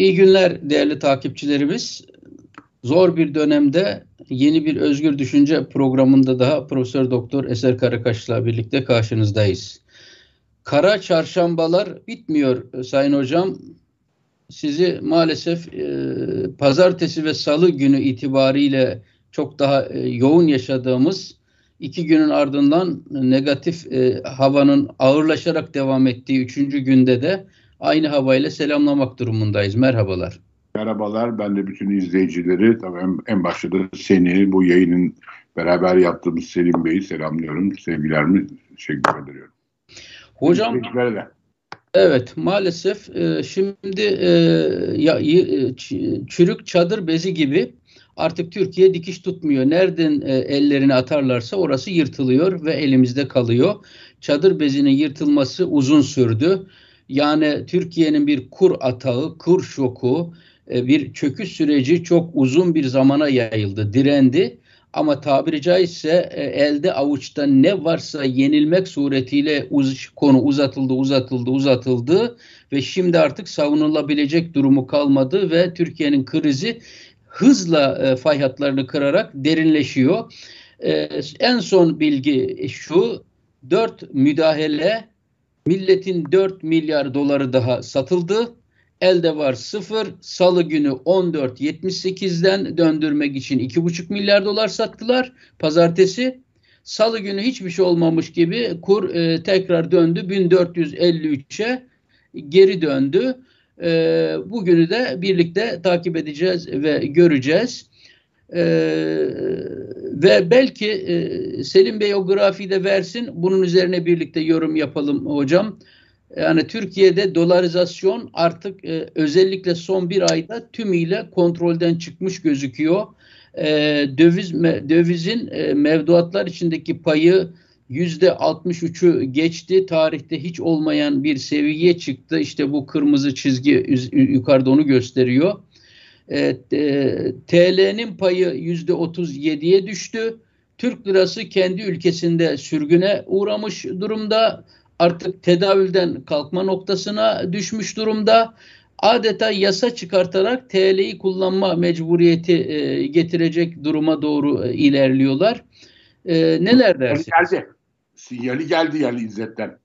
İyi günler değerli takipçilerimiz. Zor bir dönemde yeni bir özgür düşünce programında daha Profesör Doktor Eser Karakaş'la birlikte karşınızdayız. Kara çarşambalar bitmiyor Sayın Hocam. Sizi maalesef e, pazartesi ve salı günü itibariyle çok daha e, yoğun yaşadığımız iki günün ardından negatif e, havanın ağırlaşarak devam ettiği üçüncü günde de aynı havayla selamlamak durumundayız. Merhabalar. Merhabalar. Ben de bütün izleyicileri, tabii en, en başta da seni, bu yayının beraber yaptığımız Selim Bey'i selamlıyorum. Sevgilerimi teşekkür ediyorum. Hocam, evet maalesef e, şimdi e, ya, e, çürük çadır bezi gibi artık Türkiye dikiş tutmuyor. Nereden e, ellerini atarlarsa orası yırtılıyor ve elimizde kalıyor. Çadır bezinin yırtılması uzun sürdü. Yani Türkiye'nin bir kur atağı, kur şoku, e, bir çöküş süreci çok uzun bir zamana yayıldı, direndi. Ama tabiri caizse e, elde avuçta ne varsa yenilmek suretiyle uz konu uzatıldı, uzatıldı, uzatıldı ve şimdi artık savunulabilecek durumu kalmadı ve Türkiye'nin krizi hızla e, fay hatlarını kırarak derinleşiyor. E, en son bilgi şu, dört müdahale milletin 4 milyar doları daha satıldı. Elde var sıfır. Salı günü 14.78'den döndürmek için 2,5 milyar dolar sattılar. Pazartesi. Salı günü hiçbir şey olmamış gibi kur e, tekrar döndü. 1453'e geri döndü. E, bugünü de birlikte takip edeceğiz ve göreceğiz. E, ve belki e, Selim Bey o grafiği de versin. Bunun üzerine birlikte yorum yapalım hocam. Yani Türkiye'de dolarizasyon artık e, özellikle son bir ayda tümüyle kontrolden çıkmış gözüküyor. E, döviz me, dövizin e, mevduatlar içindeki payı yüzde 63'ü geçti. Tarihte hiç olmayan bir seviyeye çıktı. İşte bu kırmızı çizgi yukarıda onu gösteriyor. E, TL'nin payı yüzde 37'ye düştü. Türk lirası kendi ülkesinde sürgüne uğramış durumda. Artık tedavülden kalkma noktasına düşmüş durumda. Adeta yasa çıkartarak TL'yi kullanma mecburiyeti e, getirecek duruma doğru e, ilerliyorlar. E, neler dersiniz? Geldi. Sinyali geldi yani İzzet'ten.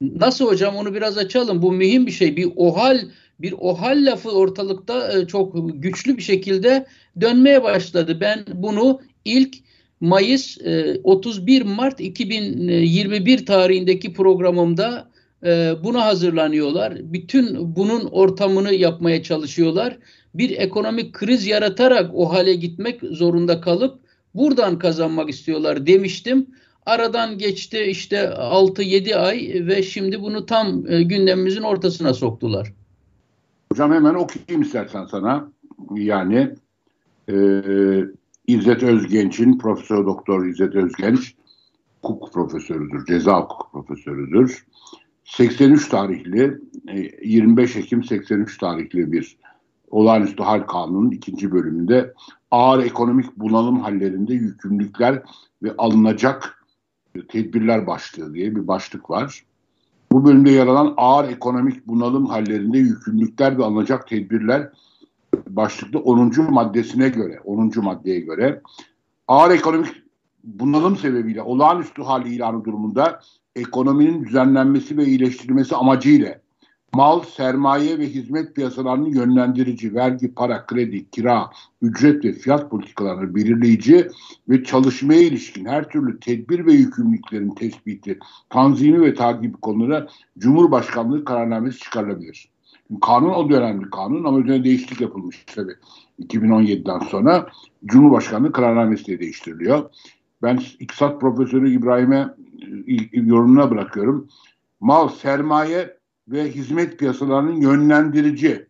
Nasıl hocam onu biraz açalım. Bu mühim bir şey. Bir OHAL bir OHAL lafı ortalıkta e, çok güçlü bir şekilde dönmeye başladı. Ben bunu ilk Mayıs 31 e, Mart 2021 tarihindeki programımda e, buna hazırlanıyorlar. Bütün bunun ortamını yapmaya çalışıyorlar. Bir ekonomik kriz yaratarak o hale gitmek zorunda kalıp buradan kazanmak istiyorlar demiştim. Aradan geçti işte 6-7 ay ve şimdi bunu tam gündemimizin ortasına soktular. Hocam hemen okuyayım istersen sana. Yani e, İzzet Özgenç'in Profesör Doktor İzzet Özgenç hukuk profesörüdür, ceza hukuk profesörüdür. 83 tarihli, 25 e, Ekim 83 tarihli bir olağanüstü hal kanunun ikinci bölümünde ağır ekonomik bunalım hallerinde yükümlülükler ve alınacak tedbirler başlığı diye bir başlık var. Bu bölümde yer alan ağır ekonomik bunalım hallerinde yükümlülükler ve alınacak tedbirler başlıklı 10. maddesine göre, 10. maddeye göre ağır ekonomik bunalım sebebiyle olağanüstü hal ilanı durumunda ekonominin düzenlenmesi ve iyileştirilmesi amacıyla mal, sermaye ve hizmet piyasalarının yönlendirici, vergi, para, kredi, kira, ücret ve fiyat politikalarını belirleyici ve çalışmaya ilişkin her türlü tedbir ve yükümlülüklerin tespiti, tanzimi ve takibi konulara Cumhurbaşkanlığı kararnamesi çıkarılabilir. Kanun o dönemli kanun ama üzerine değişiklik yapılmış tabii. 2017'den sonra Cumhurbaşkanlığı kararnamesi de değiştiriliyor. Ben İktisat Profesörü İbrahim'e e, yorumuna bırakıyorum. Mal, sermaye ve hizmet piyasalarının yönlendirici,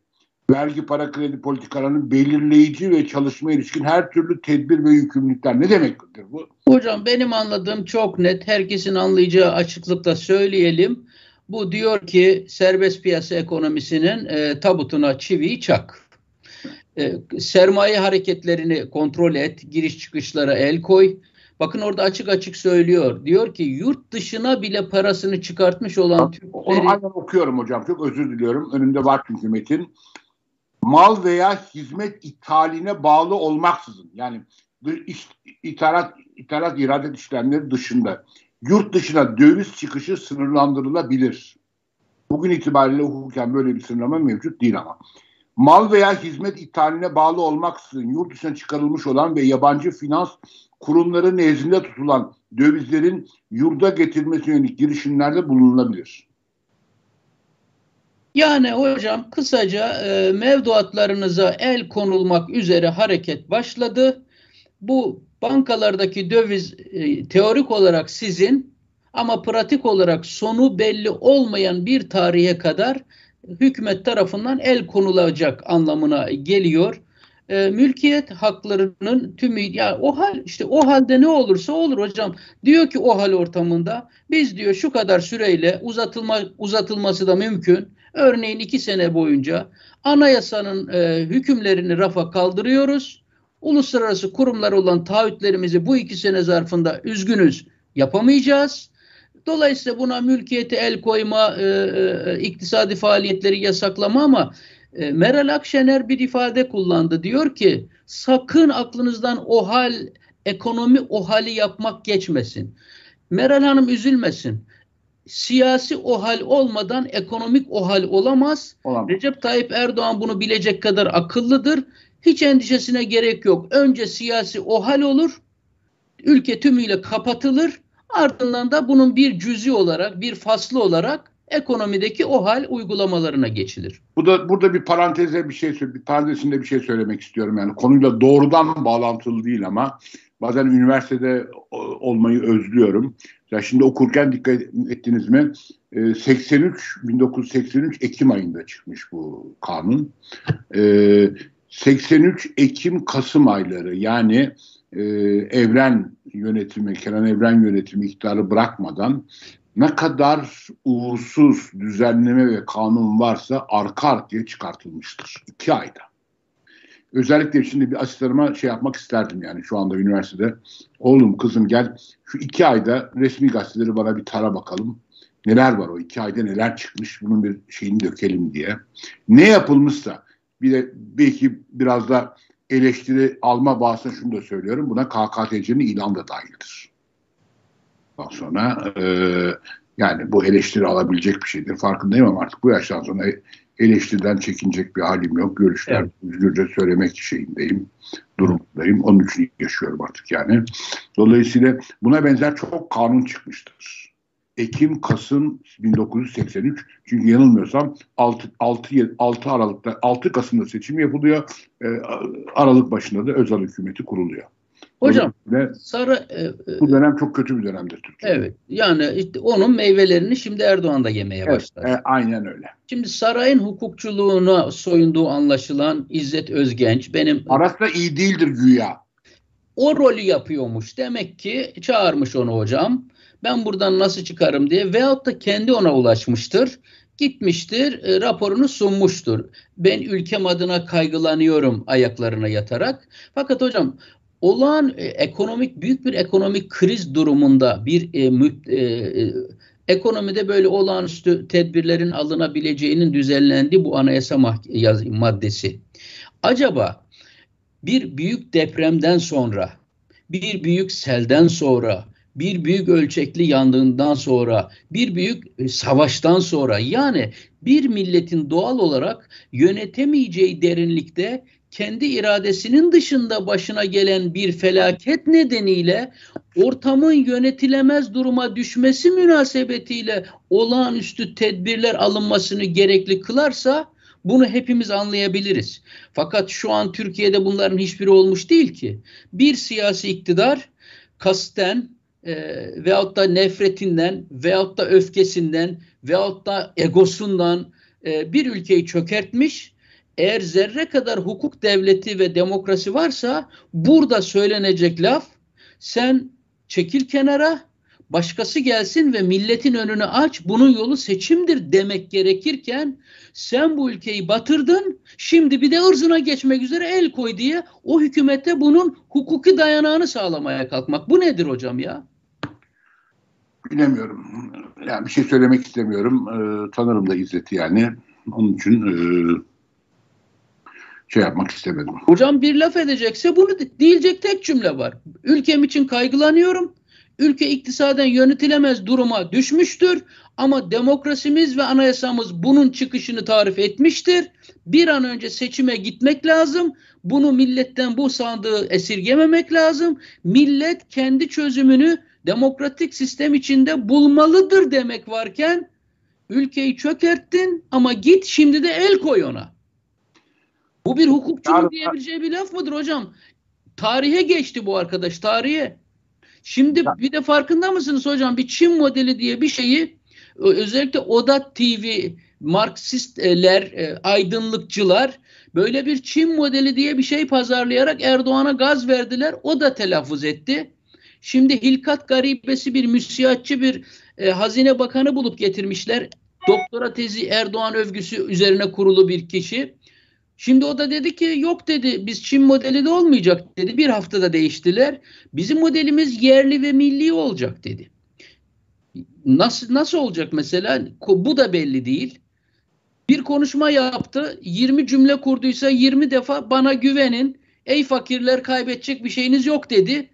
vergi para kredi politikalarının belirleyici ve çalışma ilişkin her türlü tedbir ve yükümlülükler ne demektir bu? Hocam benim anladığım çok net. Herkesin anlayacağı açıklıkla söyleyelim. Bu diyor ki serbest piyasa ekonomisinin e, tabutuna çiviyi çak. E, sermaye hareketlerini kontrol et, giriş çıkışlara el koy. Bakın orada açık açık söylüyor. Diyor ki yurt dışına bile parasını çıkartmış olan Türkleri... Onu aynen okuyorum hocam. Çok özür diliyorum. Önümde var çünkü metin. Mal veya hizmet ithaline bağlı olmaksızın yani iş, ithalat, ithalat iradet işlemleri dışında yurt dışına döviz çıkışı sınırlandırılabilir. Bugün itibariyle hukuken böyle bir sınırlama mevcut değil ama. Mal veya hizmet ithaline bağlı olmaksızın yurt dışına çıkarılmış olan ve yabancı finans kurumları nezdinde tutulan dövizlerin yurda getirilmesi yönelik girişimlerde bulunulabilir. Yani hocam kısaca e, mevduatlarınıza el konulmak üzere hareket başladı. Bu bankalardaki döviz e, teorik olarak sizin ama pratik olarak sonu belli olmayan bir tarihe kadar hükümet tarafından el konulacak anlamına geliyor. E, mülkiyet haklarının tümü ya o hal işte o halde ne olursa olur hocam. Diyor ki o hal ortamında biz diyor şu kadar süreyle uzatılma uzatılması da mümkün. Örneğin iki sene boyunca anayasanın e, hükümlerini rafa kaldırıyoruz uluslararası kurumlar olan taahhütlerimizi bu iki sene zarfında üzgünüz yapamayacağız. Dolayısıyla buna mülkiyete el koyma, e, e, iktisadi faaliyetleri yasaklama ama e, Meral Akşener bir ifade kullandı. Diyor ki sakın aklınızdan o hal, ekonomi o hali yapmak geçmesin. Meral Hanım üzülmesin. Siyasi o hal olmadan ekonomik o hal olamaz. olamaz. Recep Tayyip Erdoğan bunu bilecek kadar akıllıdır hiç endişesine gerek yok. Önce siyasi ohal olur, ülke tümüyle kapatılır, ardından da bunun bir cüzi olarak, bir faslı olarak ekonomideki ohal uygulamalarına geçilir. Bu da burada bir paranteze bir şey bir parantezinde bir şey söylemek istiyorum yani konuyla doğrudan bağlantılı değil ama bazen üniversitede olmayı özlüyorum. Ya şimdi okurken dikkat ettiniz mi? 83 ee, 1983 Ekim ayında çıkmış bu kanun. Ee, 83 Ekim Kasım ayları yani e, Evren yönetimi, Kenan Evren yönetimi iktidarı bırakmadan ne kadar uğursuz düzenleme ve kanun varsa arka arkaya çıkartılmıştır. iki ayda. Özellikle şimdi bir asistanıma şey yapmak isterdim yani şu anda üniversitede. Oğlum kızım gel şu iki ayda resmi gazeteleri bana bir tara bakalım. Neler var o iki ayda neler çıkmış bunun bir şeyini dökelim diye. Ne yapılmışsa bir de belki biraz da eleştiri alma bahsine şunu da söylüyorum. Buna KKTC'nin ilan da dahildir. Daha sonra e, yani bu eleştiri alabilecek bir şeydir. Farkındayım ama artık bu yaştan sonra eleştiriden çekinecek bir halim yok. Görüşler evet. özgürce söylemek şeyindeyim, durumdayım. Onun için yaşıyorum artık yani. Dolayısıyla buna benzer çok kanun çıkmıştır. Ekim, Kasım 1983. Çünkü yanılmıyorsam 6, 6, 6 Aralık'ta 6 Kasım'da seçim yapılıyor. E, Aralık başında da özel hükümeti kuruluyor. Hocam ve sarı e, e, bu dönem çok kötü bir dönemdir Türkiye'de. Evet. Yani işte onun meyvelerini şimdi Erdoğan da yemeye evet, başladı. E, aynen öyle. Şimdi sarayın hukukçuluğuna soyunduğu anlaşılan İzzet Özgenç benim arasında iyi değildir güya. O rolü yapıyormuş. Demek ki çağırmış onu hocam ben buradan nasıl çıkarım diye veyahut da kendi ona ulaşmıştır. Gitmiştir, e, raporunu sunmuştur. Ben ülkem adına kaygılanıyorum ayaklarına yatarak. Fakat hocam olağan e, ekonomik büyük bir ekonomik kriz durumunda bir e, mü, e, e, ekonomide böyle olağanüstü tedbirlerin alınabileceğinin düzenlendiği bu anayasa maddesi. Acaba bir büyük depremden sonra, bir büyük selden sonra, bir büyük ölçekli yandığından sonra, bir büyük e, savaştan sonra yani bir milletin doğal olarak yönetemeyeceği derinlikte kendi iradesinin dışında başına gelen bir felaket nedeniyle ortamın yönetilemez duruma düşmesi münasebetiyle olağanüstü tedbirler alınmasını gerekli kılarsa bunu hepimiz anlayabiliriz. Fakat şu an Türkiye'de bunların hiçbiri olmuş değil ki. Bir siyasi iktidar kasten e, veyahut da nefretinden veyahut da öfkesinden veyahut da egosundan e, bir ülkeyi çökertmiş. Eğer zerre kadar hukuk devleti ve demokrasi varsa burada söylenecek laf sen çekil kenara başkası gelsin ve milletin önünü aç bunun yolu seçimdir demek gerekirken sen bu ülkeyi batırdın şimdi bir de ırzına geçmek üzere el koy diye o hükümete bunun hukuki dayanağını sağlamaya kalkmak. Bu nedir hocam ya? Bilemiyorum. Yani bir şey söylemek istemiyorum. Ee, tanırım da İzzet'i yani. Onun için e, şey yapmak istemedim. Hocam bir laf edecekse bunu diyecek tek cümle var. Ülkem için kaygılanıyorum. Ülke iktisaden yönetilemez duruma düşmüştür ama demokrasimiz ve anayasamız bunun çıkışını tarif etmiştir. Bir an önce seçime gitmek lazım. Bunu milletten bu sandığı esirgememek lazım. Millet kendi çözümünü demokratik sistem içinde bulmalıdır demek varken ülkeyi çökerttin ama git şimdi de el koy ona. Bu bir hukukçunun diyebileceği bir laf mıdır hocam? Tarihe geçti bu arkadaş tarihe. Şimdi bir de farkında mısınız hocam? Bir Çin modeli diye bir şeyi özellikle Oda TV Marksistler, e, aydınlıkçılar böyle bir Çin modeli diye bir şey pazarlayarak Erdoğan'a gaz verdiler. O da telaffuz etti. Şimdi hilkat garibesi bir müsiyatçı bir e, hazine bakanı bulup getirmişler. Doktora tezi Erdoğan övgüsü üzerine kurulu bir kişi. Şimdi o da dedi ki yok dedi biz Çin modeli de olmayacak dedi. Bir haftada değiştiler. Bizim modelimiz yerli ve milli olacak dedi. Nasıl nasıl olacak mesela? Bu da belli değil. Bir konuşma yaptı. 20 cümle kurduysa 20 defa bana güvenin. Ey fakirler kaybedecek bir şeyiniz yok dedi.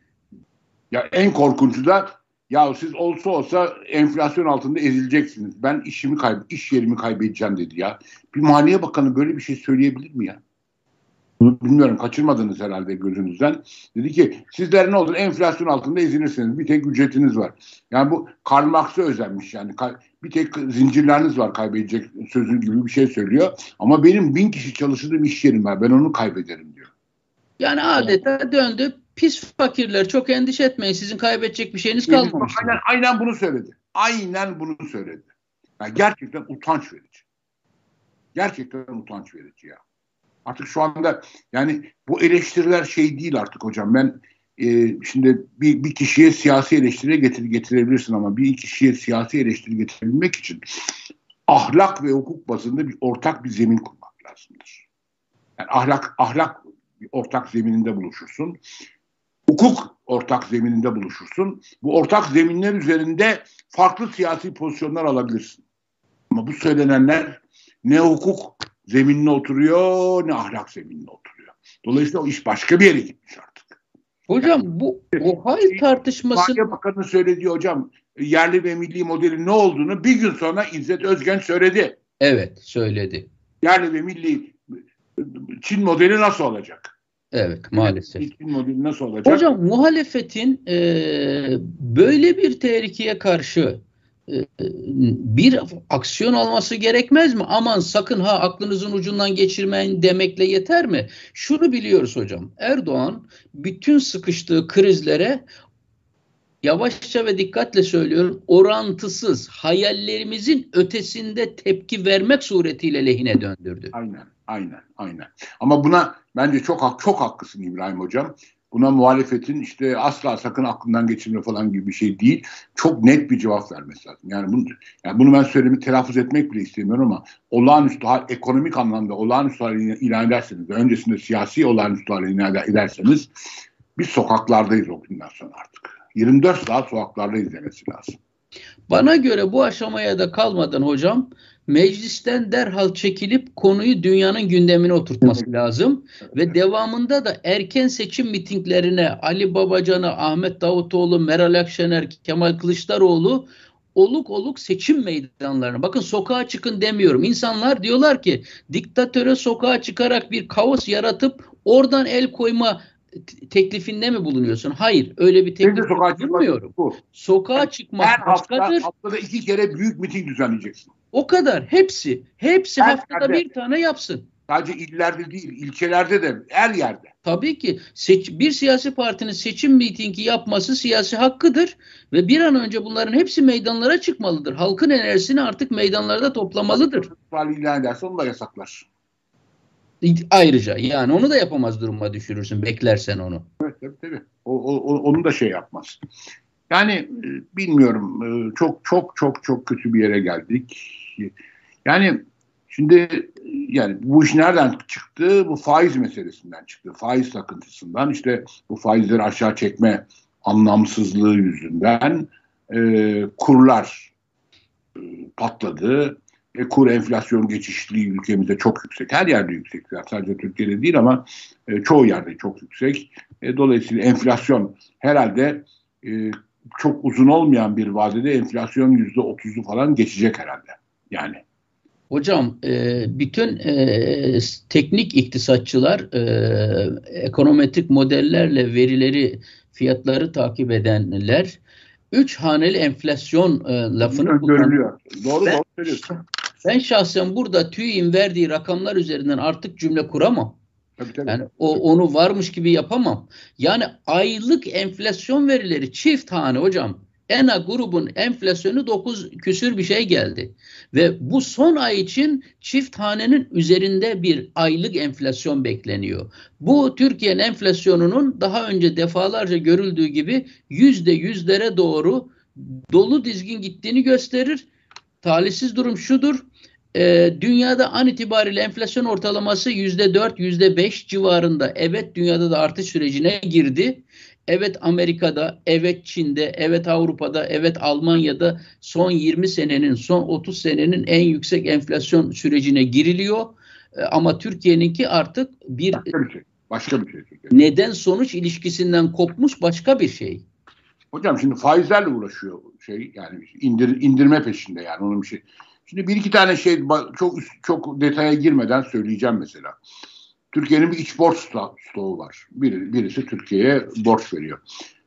Ya en korkuncu da ya siz olsa olsa enflasyon altında ezileceksiniz. Ben işimi kayb iş yerimi kaybedeceğim dedi ya. Bir Maliye Bakanı böyle bir şey söyleyebilir mi ya? Bunu bilmiyorum kaçırmadınız herhalde gözünüzden. Dedi ki sizler ne olur enflasyon altında ezilirsiniz. Bir tek ücretiniz var. Yani bu Karl Marx'a özenmiş yani. Bir tek zincirleriniz var kaybedecek sözü gibi bir şey söylüyor. Ama benim bin kişi çalıştığım iş yerim var. Ben onu kaybederim diyor. Yani adeta döndü pis fakirler çok endişe etmeyin sizin kaybedecek bir şeyiniz kalmamış. Aynen, aynen bunu söyledi. Aynen bunu söyledi. Yani gerçekten utanç verici. Gerçekten utanç verici ya. Artık şu anda yani bu eleştiriler şey değil artık hocam. Ben e, şimdi bir, bir kişiye siyasi eleştiri getir, getirebilirsin ama bir kişiye siyasi eleştiri getirebilmek için ahlak ve hukuk bazında bir ortak bir zemin kurmak lazımdır. Yani ahlak ahlak bir ortak zemininde buluşursun hukuk ortak zemininde buluşursun. Bu ortak zeminler üzerinde farklı siyasi pozisyonlar alabilirsin. Ama bu söylenenler ne hukuk zeminine oturuyor ne ahlak zeminine oturuyor. Dolayısıyla o iş başka bir yere gitmiş artık. Hocam bu o hal tartışması... Maliye Bakanı söyledi hocam yerli ve milli modelin ne olduğunu bir gün sonra İzzet Özgen söyledi. Evet söyledi. Yerli ve milli Çin modeli nasıl olacak? Evet maalesef. İlkin modeli nasıl olacak? Hocam muhalefetin e, böyle bir tehlikeye karşı e, bir aksiyon alması gerekmez mi? Aman sakın ha aklınızın ucundan geçirmeyin demekle yeter mi? Şunu biliyoruz hocam. Erdoğan bütün sıkıştığı krizlere yavaşça ve dikkatle söylüyorum orantısız hayallerimizin ötesinde tepki vermek suretiyle lehine döndürdü. Aynen, aynen, aynen. Ama buna bence çok çok haklısın İbrahim Hocam. Buna muhalefetin işte asla sakın aklından geçirme falan gibi bir şey değil. Çok net bir cevap vermesi lazım. Yani bunu, yani bunu ben söylemi telaffuz etmek bile istemiyorum ama olağanüstü hal, ekonomik anlamda olağanüstü hal ilan ederseniz öncesinde siyasi olağanüstü hal ilan ederseniz biz sokaklardayız o günden sonra artık. 24 saat sokaklarda izlemesi lazım. Bana göre bu aşamaya da kalmadan hocam meclisten derhal çekilip konuyu dünyanın gündemine oturtması lazım ve devamında da erken seçim mitinglerine Ali Babacan'ı, Ahmet Davutoğlu, Meral Akşener, Kemal Kılıçdaroğlu oluk oluk seçim meydanlarına. Bakın sokağa çıkın demiyorum. İnsanlar diyorlar ki diktatöre sokağa çıkarak bir kaos yaratıp oradan el koyma teklifinde mi bulunuyorsun? Hayır. Öyle bir teklif bulunmuyorum. Bu. Sokağa çıkmak Her hafta, haftada iki kere büyük miting düzenleyeceksin. O kadar. Hepsi. Hepsi her haftada yerde. bir tane yapsın. Sadece illerde değil, ilçelerde de, her yerde. Tabii ki seç, bir siyasi partinin seçim mitingi yapması siyasi hakkıdır ve bir an önce bunların hepsi meydanlara çıkmalıdır. Halkın enerjisini artık meydanlarda toplamalıdır. ilan ederse onu da yasaklar. Ayrıca yani onu da yapamaz duruma düşürürsün beklersen onu. Evet tabii tabii. O, o, onu da şey yapmaz. Yani e, bilmiyorum e, çok çok çok çok kötü bir yere geldik. Yani şimdi yani bu iş nereden çıktı? Bu faiz meselesinden çıktı. Faiz takıntısından işte bu faizleri aşağı çekme anlamsızlığı yüzünden e, kurlar e, patladı. E, kur enflasyon geçişliği ülkemizde çok yüksek. Her yerde yüksek. Sadece Türkiye'de değil ama e, çoğu yerde çok yüksek. E, dolayısıyla enflasyon herhalde e, çok uzun olmayan bir vadede enflasyon yüzde otuzu falan geçecek herhalde. Yani. Hocam e, bütün e, teknik iktisatçılar e, ekonometrik modellerle verileri fiyatları takip edenler üç haneli enflasyon e, lafını görülüyor. Doğru ben, doğru söylüyorsun. Ben şahsen burada TÜİ'nin verdiği rakamlar üzerinden artık cümle kuramam. Tabii, tabii. Yani o onu varmış gibi yapamam. Yani aylık enflasyon verileri çift hane hocam. ENA grubun enflasyonu 9 küsür bir şey geldi. Ve bu son ay için çift hanenin üzerinde bir aylık enflasyon bekleniyor. Bu Türkiye'nin enflasyonunun daha önce defalarca görüldüğü gibi yüzde yüzlere doğru dolu dizgin gittiğini gösterir. Talihsiz durum şudur. E, dünyada an itibariyle enflasyon ortalaması yüzde dört, yüzde beş civarında. Evet dünyada da artış sürecine girdi. Evet Amerika'da, evet Çin'de, evet Avrupa'da, evet Almanya'da son 20 senenin, son 30 senenin en yüksek enflasyon sürecine giriliyor. E, ama Türkiye'ninki artık bir, başka bir şey. Başka bir şey. Neden sonuç ilişkisinden kopmuş başka bir şey. Hocam şimdi faizlerle uğraşıyor şey yani indir, indirme peşinde yani onun bir şey. Şimdi bir iki tane şey çok çok detaya girmeden söyleyeceğim mesela. Türkiye'nin bir iç borç stoğu var. Bir, birisi Türkiye'ye borç veriyor.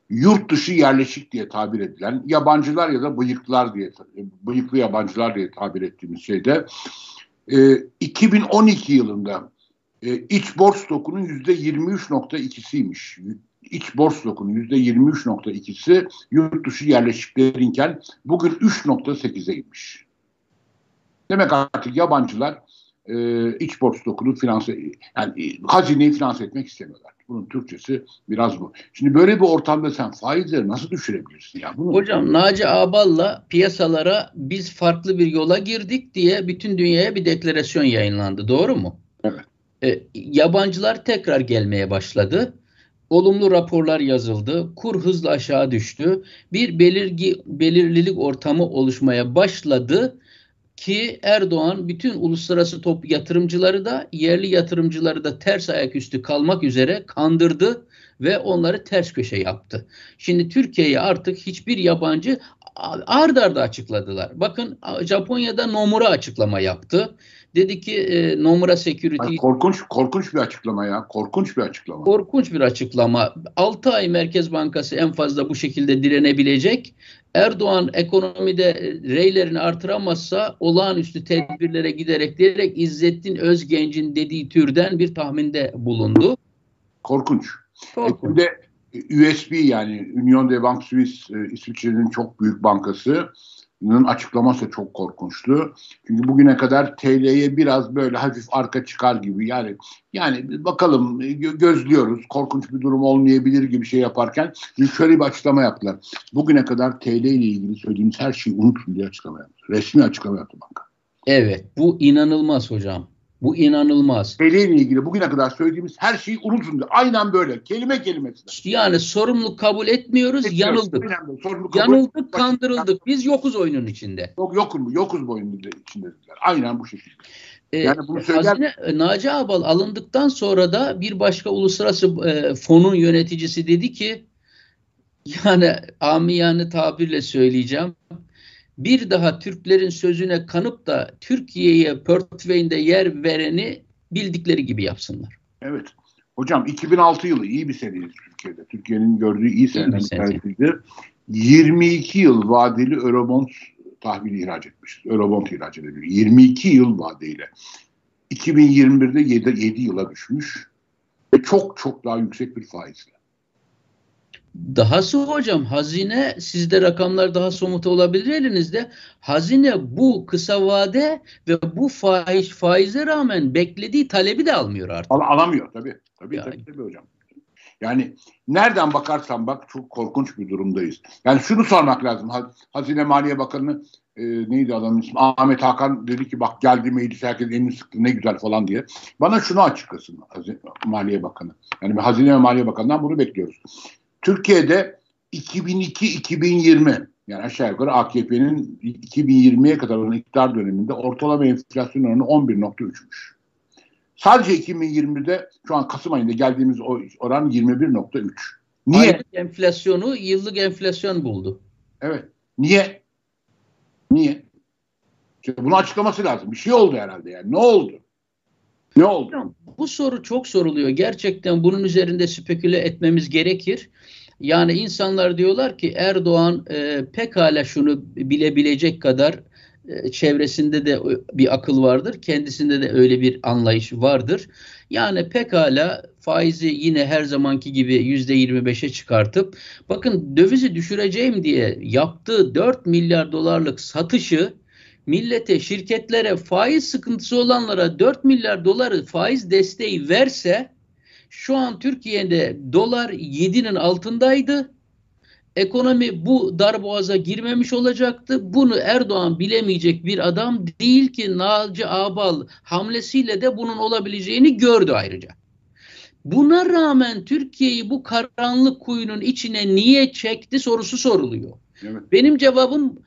Yurt dışı yerleşik diye tabir edilen yabancılar ya da bıyıklar diye bıyıklı yabancılar diye tabir ettiğimiz şeyde e, 2012 yılında e, iç borç stokunun yüzde 23.2'siymiş. İç borç stokunun yüzde 23.2'si yurt dışı yerleşiklerinken bugün 3.8'e inmiş. Demek artık yabancılar e, iç borç stokunu finanse yani e, hazineyi finanse etmek istemiyorlar. Bunun Türkçesi biraz bu. Şimdi böyle bir ortamda sen faizleri nasıl düşürebilirsin ya? Bunu... Hocam Naci Abal'la piyasalara biz farklı bir yola girdik diye bütün dünyaya bir deklarasyon yayınlandı. Doğru mu? Evet. E, yabancılar tekrar gelmeye başladı. Olumlu raporlar yazıldı. Kur hızla aşağı düştü. Bir belirgi belirlilik ortamı oluşmaya başladı ki Erdoğan bütün uluslararası top yatırımcıları da yerli yatırımcıları da ters ayaküstü kalmak üzere kandırdı ve onları ters köşe yaptı. Şimdi Türkiye'ye artık hiçbir yabancı ard arda açıkladılar. Bakın Japonya'da Nomura açıklama yaptı. Dedi ki e, Nomura Security... Ay, korkunç korkunç bir açıklama ya. Korkunç bir açıklama. Korkunç bir açıklama. 6 ay Merkez Bankası en fazla bu şekilde direnebilecek. Erdoğan ekonomide reylerini artıramazsa olağanüstü tedbirlere giderek diyerek İzzettin Özgenç'in dediği türden bir tahminde bulundu. Korkunç. Korkunç. E, USB yani Union de Banque Suisse e, İsviçre'nin çok büyük bankası açıklaması çok korkunçtu. Çünkü bugüne kadar TL'ye biraz böyle hafif arka çıkar gibi yani yani bakalım gözlüyoruz korkunç bir durum olmayabilir gibi şey yaparken şöyle bir açıklama yaptılar. Bugüne kadar TL ile ilgili söylediğimiz her şeyi unutun diye açıklama yaptı. Resmi açıklama yaptı banka. Evet bu inanılmaz hocam. Bu inanılmaz. Veliyle ilgili bugüne kadar söylediğimiz her şeyi unutun. Aynen böyle. Kelime kelimesine. Yani sorumluluk kabul etmiyoruz. Etmiyoruz. Yanıldık. Sorumluluk yanıldık, kabul... kandırıldık. Biz yokuz oyunun içinde. Yok yokuz, yokuz bu oyunun içinde. Aynen bu şekilde. Ee, yani bunu söyler... Hazine, e, Naci Abal alındıktan sonra da bir başka uluslararası e, fonun yöneticisi dedi ki yani amiyane tabirle söyleyeceğim bir daha Türklerin sözüne kanıp da Türkiye'ye portföyünde yer vereni bildikleri gibi yapsınlar. Evet. Hocam 2006 yılı iyi bir seneydi Türkiye'de. Türkiye'nin gördüğü iyi senelerden 22 yıl vadeli Eurobond tahvili ihraç etmişiz. Eurobond ihraç ediliyor. 22 yıl vadeyle. 2021'de 7, 7 yıla düşmüş. Ve çok çok daha yüksek bir faizle. Dahası hocam hazine sizde rakamlar daha somut olabilir elinizde. Hazine bu kısa vade ve bu faiz faize rağmen beklediği talebi de almıyor artık. Al, alamıyor tabii. Tabii, yani. tabii tabii hocam. Yani nereden bakarsan bak çok korkunç bir durumdayız. Yani şunu sormak lazım. Hazine Maliye Bakanı e, neydi adamın ismi? Ahmet Hakan dedi ki bak geldi meclis herkes elini sıktı ne güzel falan diye. Bana şunu açıklasın Hazine, Maliye Bakanı. Yani Hazine ve Maliye Bakanı'ndan bunu bekliyoruz. Türkiye'de 2002-2020 yani aşağı yukarı AKP'nin 2020'ye kadar olan iktidar döneminde ortalama enflasyon oranı 11.3'müş. Sadece 2020'de şu an Kasım ayında geldiğimiz oran 21.3. Niye? Aylık enflasyonu yıllık enflasyon buldu. Evet. Niye? Niye? Çünkü bunu açıklaması lazım. Bir şey oldu herhalde yani. Ne oldu? Ne oldu? Bu soru çok soruluyor. Gerçekten bunun üzerinde speküle etmemiz gerekir. Yani insanlar diyorlar ki Erdoğan e, pekala şunu bilebilecek kadar e, çevresinde de bir akıl vardır. Kendisinde de öyle bir anlayış vardır. Yani pekala faizi yine her zamanki gibi yüzde 25'e çıkartıp bakın dövizi düşüreceğim diye yaptığı 4 milyar dolarlık satışı millete, şirketlere, faiz sıkıntısı olanlara 4 milyar doları faiz desteği verse şu an Türkiye'de dolar 7'nin altındaydı. Ekonomi bu darboğaza girmemiş olacaktı. Bunu Erdoğan bilemeyecek bir adam değil ki Naci Abal hamlesiyle de bunun olabileceğini gördü ayrıca. Buna rağmen Türkiye'yi bu karanlık kuyunun içine niye çekti sorusu soruluyor. Evet. Benim cevabım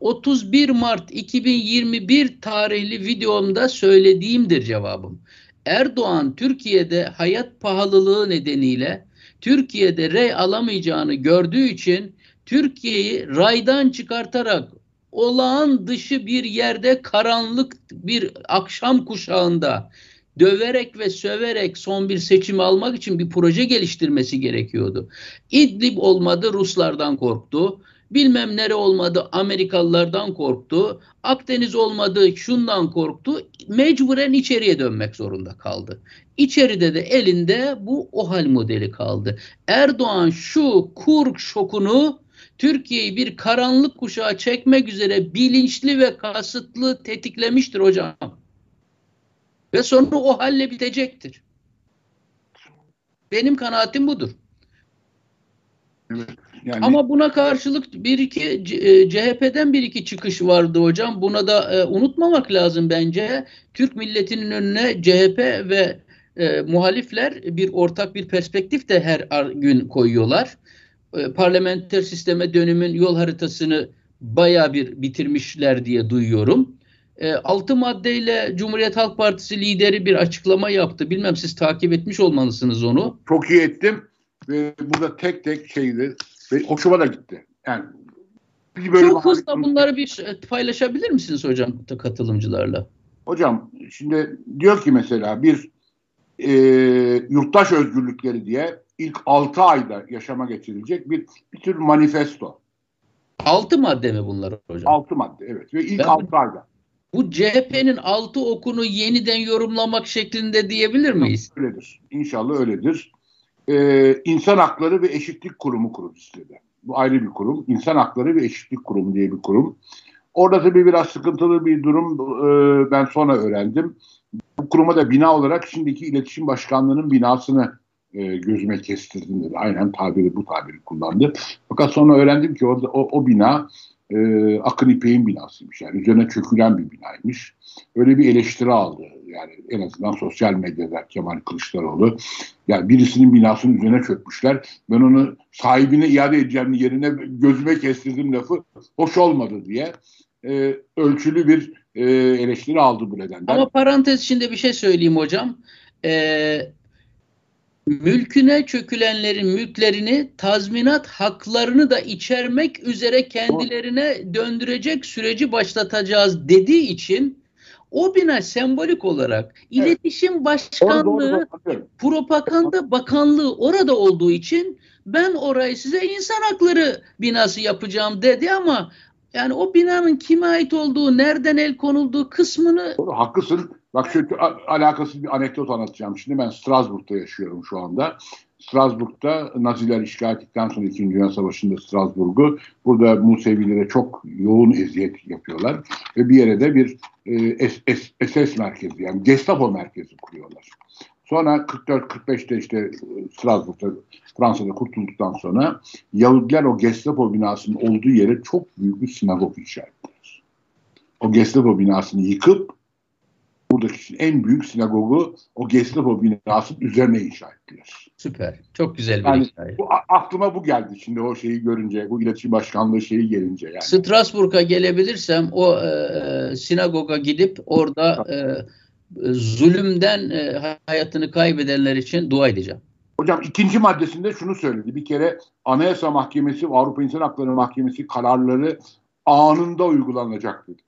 31 Mart 2021 tarihli videomda söylediğimdir cevabım. Erdoğan Türkiye'de hayat pahalılığı nedeniyle Türkiye'de rey alamayacağını gördüğü için Türkiye'yi raydan çıkartarak olağan dışı bir yerde karanlık bir akşam kuşağında döverek ve söverek son bir seçimi almak için bir proje geliştirmesi gerekiyordu. İdlib olmadı Ruslardan korktu. Bilmem nere olmadı Amerikalılardan korktu. Akdeniz olmadı şundan korktu. Mecburen içeriye dönmek zorunda kaldı. İçeride de elinde bu OHAL modeli kaldı. Erdoğan şu kur şokunu Türkiye'yi bir karanlık kuşağa çekmek üzere bilinçli ve kasıtlı tetiklemiştir hocam. Ve sonra o halle bitecektir. Benim kanaatim budur. Evet. Yani... Ama buna karşılık bir iki e, CHP'den bir iki çıkış vardı hocam. Buna da e, unutmamak lazım bence. Türk milletinin önüne CHP ve e, muhalifler bir ortak bir perspektif de her gün koyuyorlar. E, parlamenter sisteme dönümün yol haritasını baya bir bitirmişler diye duyuyorum. E, altı maddeyle Cumhuriyet Halk Partisi lideri bir açıklama yaptı. Bilmem siz takip etmiş olmalısınız onu. Çok iyi ettim ve burada tek tek şeydi ve hoşuma da gitti. Yani bir bölüm Çok hızlı bunları bir paylaşabilir misiniz hocam katılımcılarla? Hocam şimdi diyor ki mesela bir e, yurttaş özgürlükleri diye ilk 6 ayda yaşama geçirilecek bir, bir tür manifesto. 6 madde mi bunlar hocam? 6 madde evet ve ilk ben, 6 ayda. Bu CHP'nin 6 okunu yeniden yorumlamak şeklinde diyebilir miyiz? Öyledir. İnşallah öyledir e, İnsan Hakları ve Eşitlik Kurumu istedi. Bu ayrı bir kurum. İnsan Hakları ve Eşitlik Kurumu diye bir kurum. Orada tabii biraz sıkıntılı bir durum e, ben sonra öğrendim. Bu kuruma da bina olarak şimdiki iletişim başkanlığının binasını e, gözüme kestirdim dedi. Aynen tabiri bu tabiri kullandı. Fakat sonra öğrendim ki orada o, o bina e, Akın İpek'in binasıymış. Yani üzerine çökülen bir binaymış. Öyle bir eleştiri aldı. Yani en azından sosyal medyada Kemal Kılıçdaroğlu. Yani birisinin binasının üzerine çökmüşler. Ben onu sahibine iade edeceğim yerine gözüme kestirdim lafı. Hoş olmadı diye e, ölçülü bir e, eleştiri aldı bu nedenden. Ama parantez içinde bir şey söyleyeyim hocam. Eee mülküne çökülenlerin mülklerini tazminat haklarını da içermek üzere kendilerine döndürecek süreci başlatacağız dediği için o bina sembolik olarak iletişim başkanlığı, doğru, doğru. propaganda bakanlığı orada olduğu için ben orayı size insan hakları binası yapacağım dedi ama yani o binanın kime ait olduğu, nereden el konulduğu kısmını... Doğru, haklısın. Bak şu alakasız bir anekdot anlatacağım. Şimdi ben Strasbourg'da yaşıyorum şu anda. Strasbourg'da Naziler işgal ettikten sonra 2. Dünya Savaşı'nda Strasbourg'u burada Musevilere çok yoğun eziyet yapıyorlar. Ve bir yere de bir e, SS merkezi yani Gestapo merkezi kuruyorlar. Sonra 44-45'te işte Strasbourg'da Fransa'da kurtulduktan sonra Yahudiler o Gestapo binasının olduğu yere çok büyük bir sinagog inşa ettiler. O Gestapo binasını yıkıp buradaki en büyük sinagogu o Gestapo binasının üzerine inşa ettiler. Süper. Çok güzel bir yani, hikaye. Bu, aklıma bu geldi şimdi o şeyi görünce, bu iletişim başkanlığı şeyi gelince. Yani. Strasbourg'a gelebilirsem o e, sinagoga gidip orada e, zulümden e, hayatını kaybedenler için dua edeceğim. Hocam ikinci maddesinde şunu söyledi. Bir kere Anayasa Mahkemesi ve Avrupa İnsan Hakları Mahkemesi kararları anında uygulanacak dedi.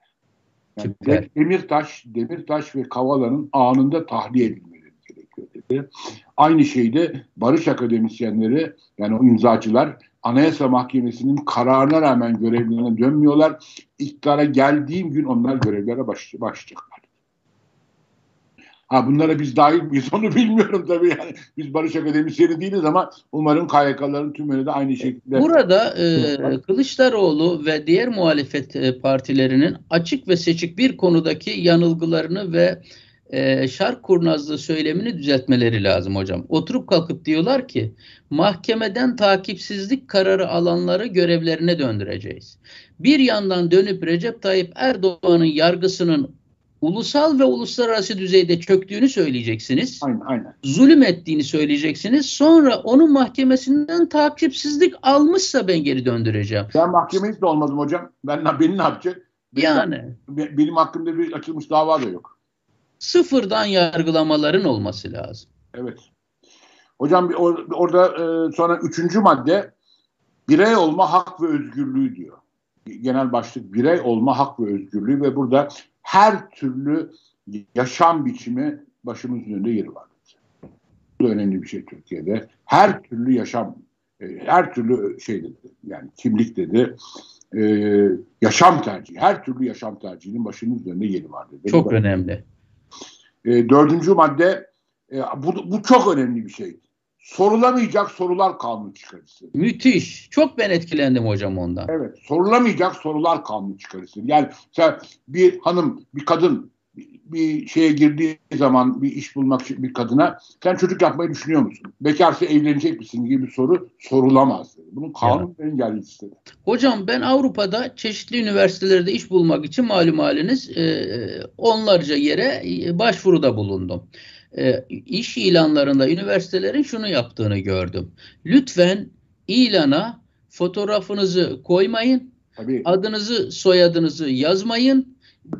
Yani Demirtaş, Demirtaş ve Kavala'nın anında tahliye edilmeleri gerekiyor dedi. Aynı şeyde barış akademisyenleri yani o imzacılar Anayasa Mahkemesi'nin kararına rağmen görevlerine dönmüyorlar. İktidara geldiğim gün onlar görevlere baş, başlayacaklar. Ha bunlara biz dahil miyiz onu bilmiyorum tabii yani. Biz Barış Akademisyeni değiliz ama umarım KYK'ların tümünü de aynı şekilde. Burada e, Kılıçdaroğlu ve diğer muhalefet e, partilerinin açık ve seçik bir konudaki yanılgılarını ve e, şark kurnazlığı söylemini düzeltmeleri lazım hocam. Oturup kalkıp diyorlar ki mahkemeden takipsizlik kararı alanları görevlerine döndüreceğiz. Bir yandan dönüp Recep Tayyip Erdoğan'ın yargısının ulusal ve uluslararası düzeyde çöktüğünü söyleyeceksiniz. Aynen, aynen. Zulüm ettiğini söyleyeceksiniz. Sonra onun mahkemesinden takipsizlik almışsa ben geri döndüreceğim. Ben mahkeme de olmadım hocam. Ben beni ne yapacak? Yani. Ben, benim hakkımda bir açılmış dava da yok. Sıfırdan yargılamaların olması lazım. Evet. Hocam or, orada e, sonra üçüncü madde birey olma hak ve özgürlüğü diyor. Genel başlık birey olma hak ve özgürlüğü ve burada her türlü yaşam biçimi başımızın önünde yeri var. Bu da önemli bir şey Türkiye'de. Her türlü yaşam, e, her türlü şey dedi, yani kimlik dedi, e, yaşam tercihi, her türlü yaşam tercihinin başımızın önünde yeri var dedi. Çok önemli. E, dördüncü madde, e, bu, bu çok önemli bir şey. Sorulamayacak sorular kanunu çıkarırsın. Müthiş. Çok ben etkilendim hocam ondan. Evet. Sorulamayacak sorular kanunu çıkarırsın. Yani sen bir hanım, bir kadın bir şeye girdiği zaman bir iş bulmak için bir kadına sen çocuk yapmayı düşünüyor musun? Bekarsa evlenecek misin gibi bir soru sorulamaz. Bunun kanun yani. engellisi. Hocam ben Avrupa'da çeşitli üniversitelerde iş bulmak için malum haliniz onlarca yere başvuruda bulundum e, iş ilanlarında üniversitelerin şunu yaptığını gördüm. Lütfen ilana fotoğrafınızı koymayın. Tabii. Adınızı, soyadınızı yazmayın.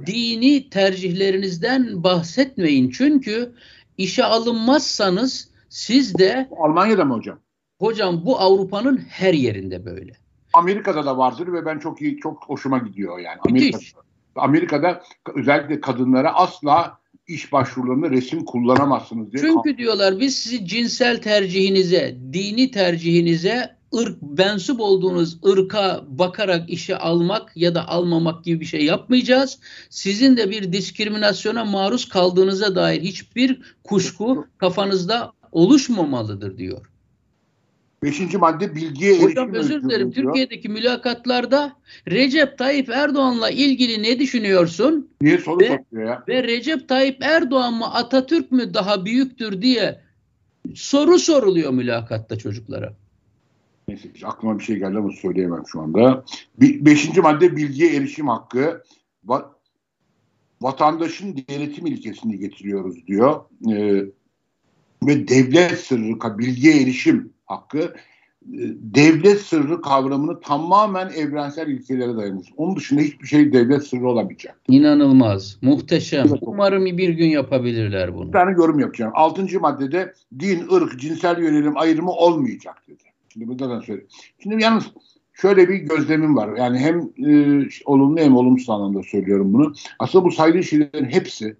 Dini tercihlerinizden bahsetmeyin. Çünkü işe alınmazsanız siz de Almanya'da mı hocam? Hocam bu Avrupa'nın her yerinde böyle. Amerika'da da vardır ve ben çok iyi çok hoşuma gidiyor yani. Amerika'da, Amerika'da özellikle kadınlara asla iş başvurularında resim kullanamazsınız diye. Çünkü diyorlar biz sizi cinsel tercihinize, dini tercihinize, ırk bensup olduğunuz ırka bakarak işe almak ya da almamak gibi bir şey yapmayacağız. Sizin de bir diskriminasyona maruz kaldığınıza dair hiçbir kuşku kafanızda oluşmamalıdır diyor. Beşinci madde bilgiye Hocam özür dilerim. Türkiye'deki mülakatlarda Recep Tayyip Erdoğan'la ilgili ne düşünüyorsun? Niye soru ve, ya? Ve Recep Tayyip Erdoğan mı Atatürk mü daha büyüktür diye soru soruluyor mülakatta çocuklara. Neyse aklıma bir şey geldi ama söyleyemem şu anda. beşinci madde bilgiye erişim hakkı. Va vatandaşın denetim ilkesini getiriyoruz diyor. Ee, ve devlet sırrı, bilgiye erişim hakkı e, devlet sırrı kavramını tamamen evrensel ilkelere dayanır. Onun dışında hiçbir şey devlet sırrı olamayacak. İnanılmaz. Muhteşem. Umarım bir gün yapabilirler bunu. Bir tane yorum yapacağım. Altıncı maddede din, ırk, cinsel yönelim ayrımı olmayacak dedi. Şimdi burada da söyleyeyim. Şimdi yalnız şöyle bir gözlemim var. Yani hem e, olumlu hem olumsuz anlamda söylüyorum bunu. Aslında bu saydığı şeylerin hepsi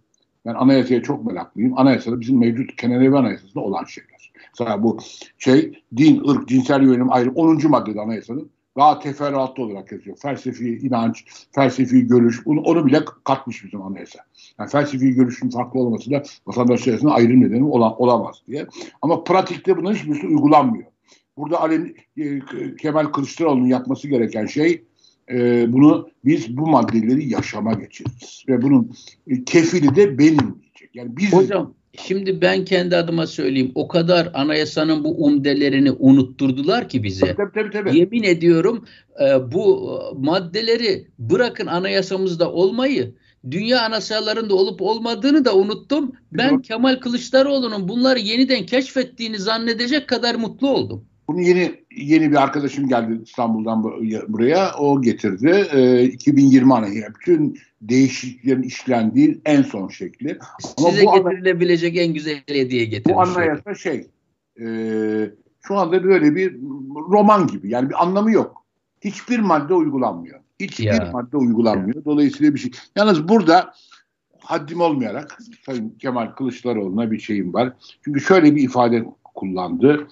ben anayasaya çok meraklıyım. Anayasada bizim mevcut Kenan Anayasası'nda olan şeyler. Mesela bu şey din, ırk, cinsel yönelim ayrı 10. maddede anayasanın daha teferruatlı olarak yazıyor. Felsefi inanç, felsefi görüş onu, onu bile katmış bizim anayasa. Yani felsefi görüşün farklı olması da vatandaşlar arasında ayrım nedeni olan, olamaz diye. Ama pratikte bunların hiçbirisi uygulanmıyor. Burada Ali, e, Kemal Kılıçdaroğlu'nun yapması gereken şey e, bunu biz bu maddeleri yaşama geçiririz. Ve bunun e, kefili de benim diyecek. Yani biz Hocam Şimdi ben kendi adıma söyleyeyim. O kadar anayasanın bu umdelerini unutturdular ki bize. Tabii, tabii, tabii. Yemin ediyorum e, bu maddeleri bırakın anayasamızda olmayı dünya anayasalarında olup olmadığını da unuttum. Ben. Kemal Kılıçdaroğlu'nun bunları yeniden keşfettiğini zannedecek kadar mutlu oldum. Bunu yeni yeni bir arkadaşım geldi İstanbul'dan buraya. O getirdi. E, 2020 anayasa. Bütün değişikliklerin işlendiği en son şekli. Ama Size bu getirilebilecek en güzel hediye getirmiş. Bu anayasa şey e, şu anda böyle bir roman gibi. Yani bir anlamı yok. Hiçbir madde uygulanmıyor. Hiçbir ya. madde uygulanmıyor. Dolayısıyla bir şey. Yalnız burada haddim olmayarak Sayın Kemal Kılıçdaroğlu'na bir şeyim var. Çünkü şöyle bir ifade kullandı.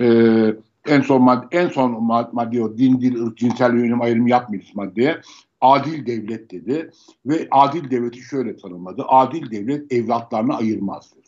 Ee, en son madde, en son madde o din, dil, ırk, cinsel yönelim ayrımı yapmıyoruz maddeye. Adil devlet dedi ve adil devleti şöyle tanımladı. Adil devlet evlatlarını ayırmaz dedi.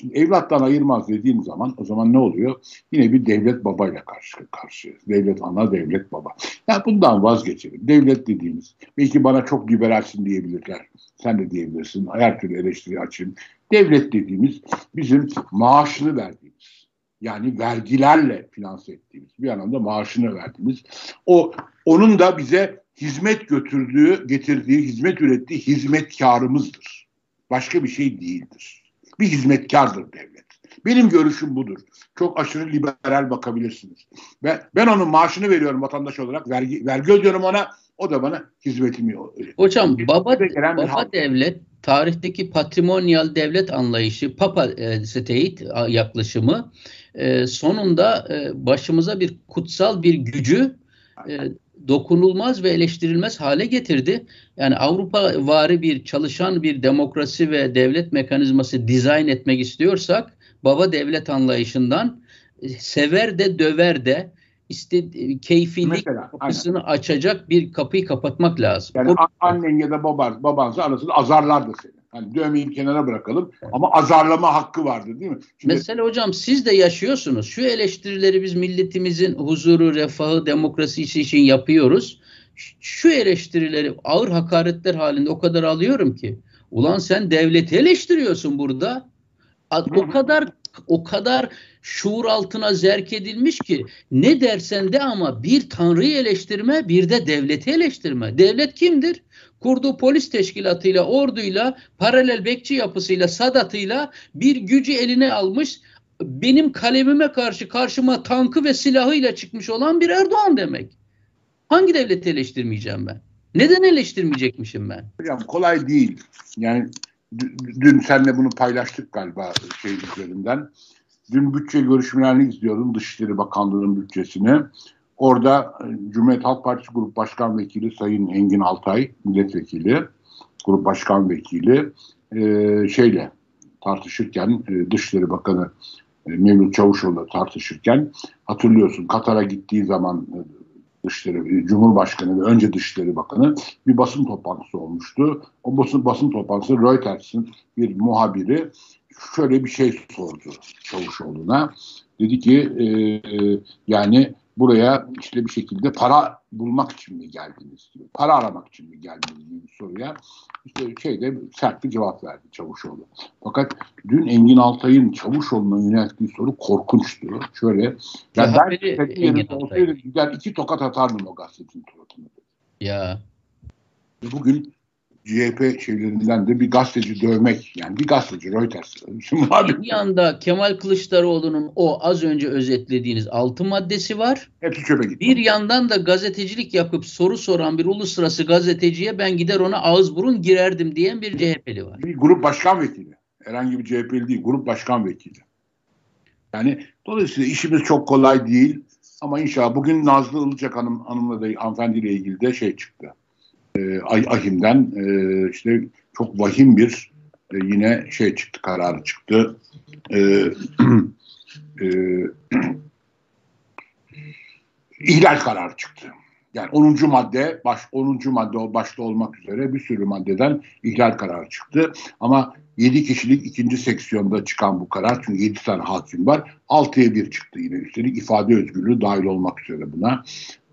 Şimdi evlattan ayırmaz dediğim zaman o zaman ne oluyor? Yine bir devlet babayla karşı karşı. Devlet ana, devlet baba. Yani bundan vazgeçelim. Devlet dediğimiz, belki bana çok liberalsin diyebilirler. Sen de diyebilirsin. Her türlü eleştiri açayım. Devlet dediğimiz bizim maaşını verdiğimiz, yani vergilerle finanse ettiğimiz, bir anlamda maaşını verdiğimiz, o onun da bize hizmet götürdüğü, getirdiği, hizmet ürettiği hizmetkarımızdır. Başka bir şey değildir bir hizmetkardır devlet. Benim görüşüm budur. Çok aşırı liberal bakabilirsiniz. Ve ben onun maaşını veriyorum vatandaş olarak. Vergi, vergi ödüyorum ona. O da bana hizmetimi ödüyor. Hocam baba, baba devlet tarihteki patrimonyal devlet anlayışı Papa e, State yaklaşımı e, sonunda e, başımıza bir kutsal bir gücü e, dokunulmaz ve eleştirilmez hale getirdi. Yani Avrupa vari bir çalışan bir demokrasi ve devlet mekanizması dizayn etmek istiyorsak baba devlet anlayışından sever de döver de işte keyfilik Mesela, kapısını aynen. açacak bir kapıyı kapatmak lazım. Yani o, annen ya da baban, babansa arasında azarlardı seni. Hani dövmeyi kenara bırakalım ama azarlama hakkı vardır değil mi? Şimdi, Mesela hocam siz de yaşıyorsunuz. Şu eleştirileri biz milletimizin huzuru, refahı, demokrasisi için yapıyoruz. Şu eleştirileri ağır hakaretler halinde o kadar alıyorum ki. Ulan sen devleti eleştiriyorsun burada. O kadar o kadar şuur altına zerk edilmiş ki ne dersen de ama bir tanrıyı eleştirme bir de devleti eleştirme. Devlet kimdir? kurduğu polis teşkilatıyla, orduyla, paralel bekçi yapısıyla, sadatıyla bir gücü eline almış. Benim kalemime karşı karşıma tankı ve silahıyla çıkmış olan bir Erdoğan demek. Hangi devleti eleştirmeyeceğim ben? Neden eleştirmeyecekmişim ben? Hocam kolay değil. Yani dün seninle bunu paylaştık galiba şey üzerinden. Dün bütçe görüşmelerini izliyordum Dışişleri Bakanlığı'nın bütçesini. Orada e, Cumhuriyet Halk Partisi Grup Başkan Vekili Sayın Engin Altay milletvekili, Grup Başkan Vekili e, şeyle tartışırken e, Dışişleri Bakanı e, Mevlüt Çavuşoğlu tartışırken hatırlıyorsun Katar'a gittiği zaman e, Dışişleri, e, Cumhurbaşkanı ve önce Dışişleri Bakanı bir basın toplantısı olmuştu. O basın, basın toplantısı Reuters'in bir muhabiri şöyle bir şey sordu Çavuşoğlu'na. Dedi ki e, yani buraya işte bir şekilde para bulmak için mi geldiniz diyor. Para aramak için mi geldiniz diye bir soruya işte şeyde sert bir cevap verdi Çavuşoğlu. Fakat dün Engin Altay'ın Çavuşoğlu'na yönelttiği soru korkunçtu. Şöyle ya ben yerinde olsaydı gider iki tokat atardım o gazetecinin suratına. Ya. Bugün CHP şeylerinden de bir gazeteci dövmek yani bir gazeteci Reuters. bir yanda Kemal Kılıçdaroğlu'nun o az önce özetlediğiniz altı maddesi var. Hepsi çöpe gitti. Bir yandan da gazetecilik yapıp soru soran bir uluslararası gazeteciye ben gider ona ağız burun girerdim diyen bir CHP'li var. Bir grup başkan vekili. Herhangi bir CHP'li değil, grup başkan vekili. Yani dolayısıyla işimiz çok kolay değil. Ama inşallah bugün Nazlı Ilıcak Hanım, hanımla da hanımefendiyle ilgili de şey çıktı e, Ahim'den e, işte çok vahim bir e, yine şey çıktı kararı çıktı. E, e, ihlal kararı çıktı. Yani 10. madde, baş 10. madde başta olmak üzere bir sürü maddeden ihlal kararı çıktı. Ama 7 kişilik ikinci seksiyonda çıkan bu karar çünkü 7 tane hakim var. 6'ya 1 çıktı yine üstelik ifade özgürlüğü dahil olmak üzere buna.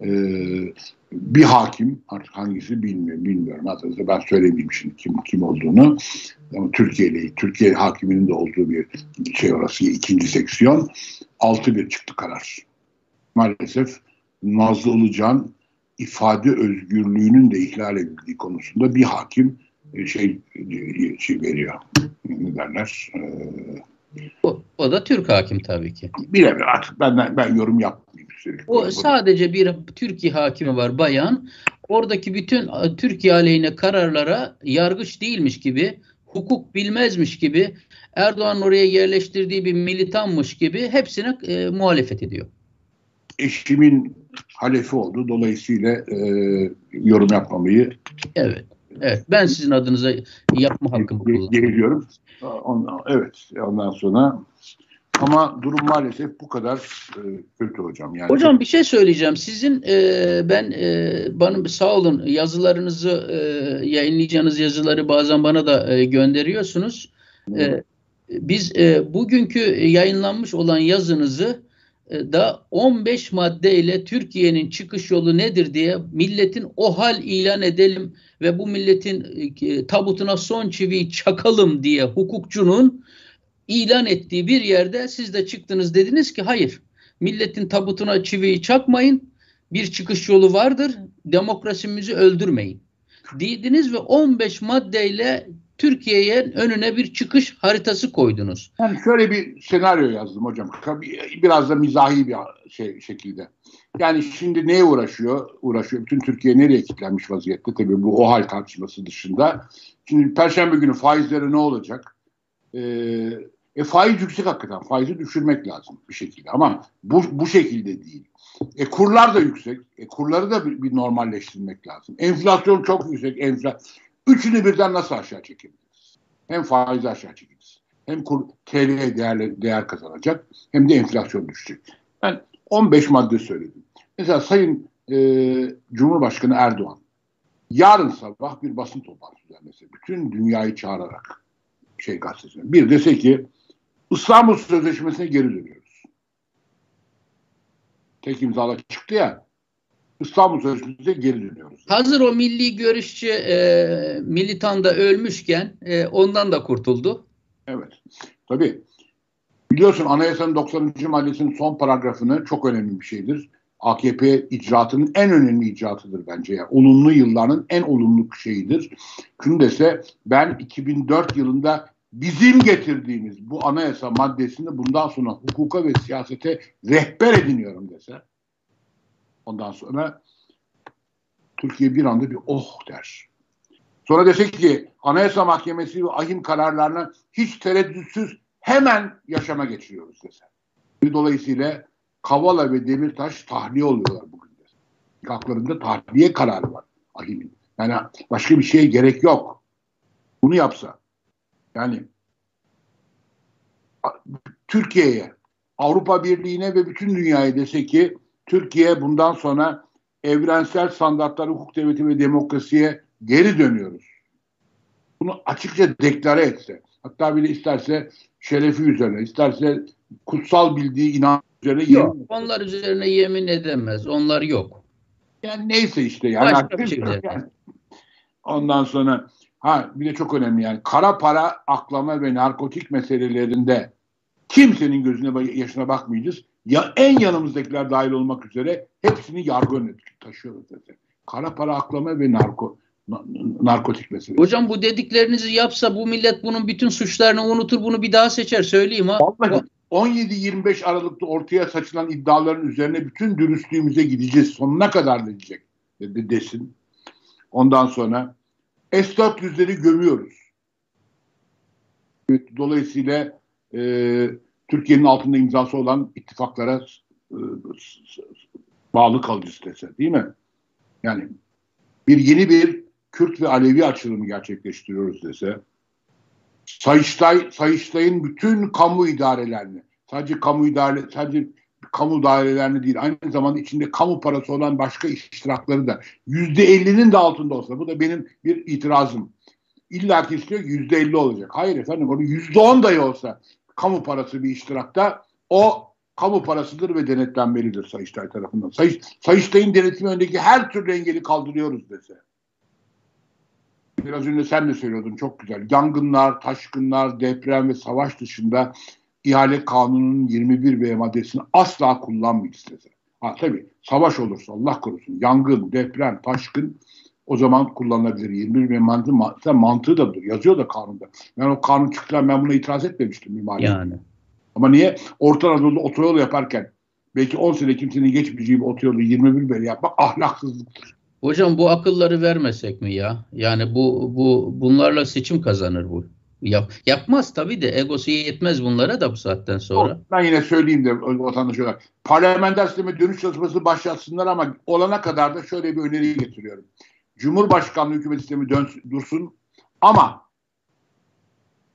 Ee, bir hakim artık hangisi bilmiyorum bilmiyorum hatta ben söylemeyeyim şimdi kim kim olduğunu ama Türkiye ile Türkiye hakiminin de olduğu bir şey orası ikinci seksiyon 6-1 çıktı karar. Maalesef Nazlı Ilıcan ifade özgürlüğünün de ihlal edildiği konusunda bir hakim e, şey, e, şey veriyor. Ne derler? Ee, o, o da Türk hakim tabii ki. Bilemiyorum artık ben, ben yorum yapmayayım. O sadece bir Türkiye hakimi var bayan. Oradaki bütün Türkiye aleyhine kararlara yargıç değilmiş gibi, hukuk bilmezmiş gibi, Erdoğan oraya yerleştirdiği bir militanmış gibi hepsine e, muhalefet ediyor. Eşimin halefi oldu. Dolayısıyla e, yorum yapmamayı Evet. Evet. Ben sizin adınıza yapma hakkımı kullanıyorum. Geliyorum. evet. Ondan sonra ama durum maalesef bu kadar e, kötü hocam. Yani hocam bir şey söyleyeceğim. Sizin e, ben e, bana sağ olun yazılarınızı e, yayınlayacağınız yazıları bazen bana da e, gönderiyorsunuz. E, biz e, bugünkü yayınlanmış olan yazınızı da 15 maddeyle Türkiye'nin çıkış yolu nedir diye milletin o hal ilan edelim ve bu milletin e, tabutuna son çiviyi çakalım diye hukukçunun ilan ettiği bir yerde siz de çıktınız dediniz ki hayır milletin tabutuna çiviyi çakmayın bir çıkış yolu vardır demokrasimizi öldürmeyin. Dediniz ve 15 maddeyle Türkiye'ye önüne bir çıkış haritası koydunuz. Yani şöyle bir senaryo yazdım hocam. Biraz da mizahi bir şey şekilde. Yani şimdi neye uğraşıyor? Uğraşıyor. Bütün Türkiye nereye kilitlenmiş vaziyette? Tabii bu o hal tartışması dışında. Şimdi Perşembe günü faizlere ne olacak? Ee, e, faiz yüksek hakikaten. Faizi düşürmek lazım bir şekilde. Ama bu, bu şekilde değil. E, kurlar da yüksek. E, kurları da bir, bir normalleştirmek lazım. Enflasyon çok yüksek. Enfla Üçünü birden nasıl aşağı çekebiliriz? Hem faizi aşağı çekeriz. Hem kur, TL değer, değer kazanacak hem de enflasyon düşecek. Ben 15 madde söyledim. Mesela Sayın e, Cumhurbaşkanı Erdoğan yarın sabah bir basın toplantısı düzenlese bütün dünyayı çağırarak şey gazetesine bir dese ki İstanbul Sözleşmesi'ne geri dönüyoruz. Tek imzala çıktı ya İstanbul Sözleşmesi'ne geri dönüyoruz. Hazır o milli görüşçü e, militan da ölmüşken e, ondan da kurtuldu. Evet. Tabii. Biliyorsun anayasanın 90. maddesinin son paragrafını çok önemli bir şeydir. AKP icraatının en önemli icraatıdır bence. Yani olumlu yılların en olumlu şeyidir. Şunu dese ben 2004 yılında bizim getirdiğimiz bu anayasa maddesini bundan sonra hukuka ve siyasete rehber ediniyorum dese Ondan sonra Türkiye bir anda bir oh der. Sonra desek ki Anayasa Mahkemesi ve ahim kararlarına hiç tereddütsüz hemen yaşama geçiriyoruz dese. Dolayısıyla Kavala ve Demirtaş tahliye oluyorlar bugün de. Haklarında tahliye kararı var ahimin. Yani başka bir şeye gerek yok. Bunu yapsa. Yani Türkiye'ye, Avrupa Birliği'ne ve bütün dünyaya dese ki Türkiye bundan sonra evrensel standartlar, hukuk devleti ve demokrasiye geri dönüyoruz. Bunu açıkça deklare etse, hatta bile isterse şerefi üzerine, isterse kutsal bildiği inanç üzerine yok, yemin Onlar üzerine yemin edemez. Onlar yok. Yani neyse işte yani. Başka bir şey yani. Ondan sonra ha bir de çok önemli yani kara para aklama ve narkotik meselelerinde kimsenin gözüne yaşına bakmayacağız ya en yanımızdakiler dahil olmak üzere hepsini yargı önüne taşıyoruz zaten. Kara para aklama ve narko narkotik meselesi. Hocam bu dediklerinizi yapsa bu millet bunun bütün suçlarını unutur bunu bir daha seçer söyleyeyim ha. 17-25 Aralık'ta ortaya saçılan iddiaların üzerine bütün dürüstlüğümüze gideceğiz sonuna kadar diyecek dedi desin. Ondan sonra S-400'leri gömüyoruz. Dolayısıyla e, Türkiye'nin altında imzası olan ittifaklara e, bağlı kalıcı dese değil mi? Yani bir yeni bir Kürt ve Alevi açılımı gerçekleştiriyoruz dese Sayıştay, Sayıştay'ın bütün kamu idarelerini sadece kamu idare sadece kamu dairelerini değil aynı zamanda içinde kamu parası olan başka iştirakları da yüzde ellinin de altında olsa bu da benim bir itirazım. İlla ki istiyor yüzde elli olacak. Hayır efendim onu yüzde on dahi olsa kamu parası bir iştirakta o kamu parasıdır ve denetlenmelidir Sayıştay tarafından. Sayış, Sayıştay'ın denetimi önündeki her türlü engeli kaldırıyoruz dese. Biraz önce sen de söylüyordun çok güzel. Yangınlar, taşkınlar, deprem ve savaş dışında ihale kanununun 21 B maddesini asla kullanmayız dese. Ha tabii savaş olursa Allah korusun yangın, deprem, taşkın o zaman kullanılabilir. 21 B mantığı, mantığı da budur. Yazıyor da kanunda. Ben o kanun çıktılar ben buna itiraz etmemiştim mimari. Yani. Ama niye? Orta Anadolu'da otoyol yaparken belki 10 sene kimsenin geçmeyeceği bir otoyolu 21 beri yapmak ahlaksızlıktır. Hocam bu akılları vermesek mi ya? Yani bu bu bunlarla seçim kazanır bu. Yap, yapmaz tabii de egosu yetmez bunlara da bu saatten sonra. Ben yine söyleyeyim de vatandaş olarak. Parlamenter sisteme dönüş çalışması başlatsınlar ama olana kadar da şöyle bir öneri getiriyorum. Cumhurbaşkanlığı hükümet sistemi dön, dursun ama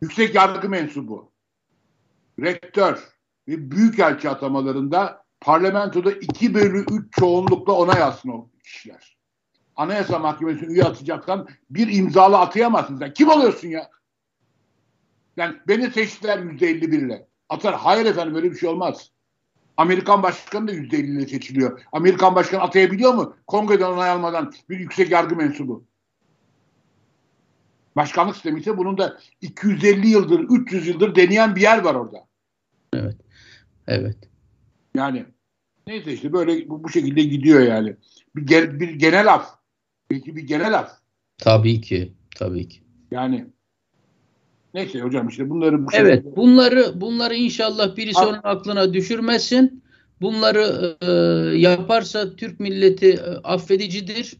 yüksek yargı mensubu, rektör ve büyükelçi atamalarında parlamentoda 2 bölü 3 çoğunlukla onay alsın o kişiler. Anayasa Mahkemesi'ne üye atacaksan bir imzalı atayamazsın sen. Kim oluyorsun ya? Yani beni seçtiler %51 ile. Atar. Hayır efendim böyle bir şey olmaz. Amerikan başkanı da %50 ile seçiliyor. Amerikan başkanı atayabiliyor mu? Kongreden onay almadan bir yüksek yargı mensubu. Başkanlık sistemi ise bunun da 250 yıldır, 300 yıldır deneyen bir yer var orada. Evet. Evet. Yani neyse işte böyle bu, bu şekilde gidiyor yani. Bir, bir genel af. Belki bir genel af. Tabii ki. Tabii ki. Yani neyse hocam işte bunları bu Evet, şekilde... bunları bunları inşallah birisi onun aklına düşürmesin. Bunları e, yaparsa Türk milleti e, affedicidir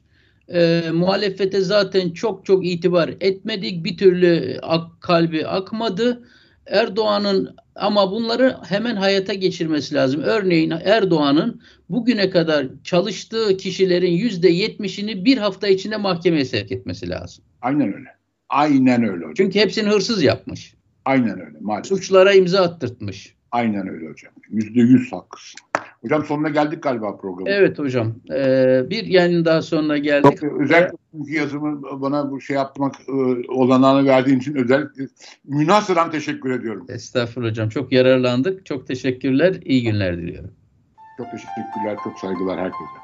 e, muhalefete zaten çok çok itibar etmedik. Bir türlü ak, kalbi akmadı. Erdoğan'ın ama bunları hemen hayata geçirmesi lazım. Örneğin Erdoğan'ın bugüne kadar çalıştığı kişilerin yüzde yetmişini bir hafta içinde mahkemeye sevk etmesi lazım. Aynen öyle. Aynen öyle hocam. Çünkü hepsini hırsız yapmış. Aynen öyle maalesef. Suçlara imza attırtmış. Aynen öyle hocam. Yüzde yüz haklısın. Hocam sonuna geldik galiba programın. Evet hocam. Ee, bir yayın daha sonuna geldik. Çok, özellikle yazımı bana bu şey yapmak e, olanağını verdiğin için özellikle münasıran teşekkür ediyorum. Estağfurullah hocam. Çok yararlandık. Çok teşekkürler. İyi günler diliyorum. Çok teşekkürler. Çok saygılar herkese.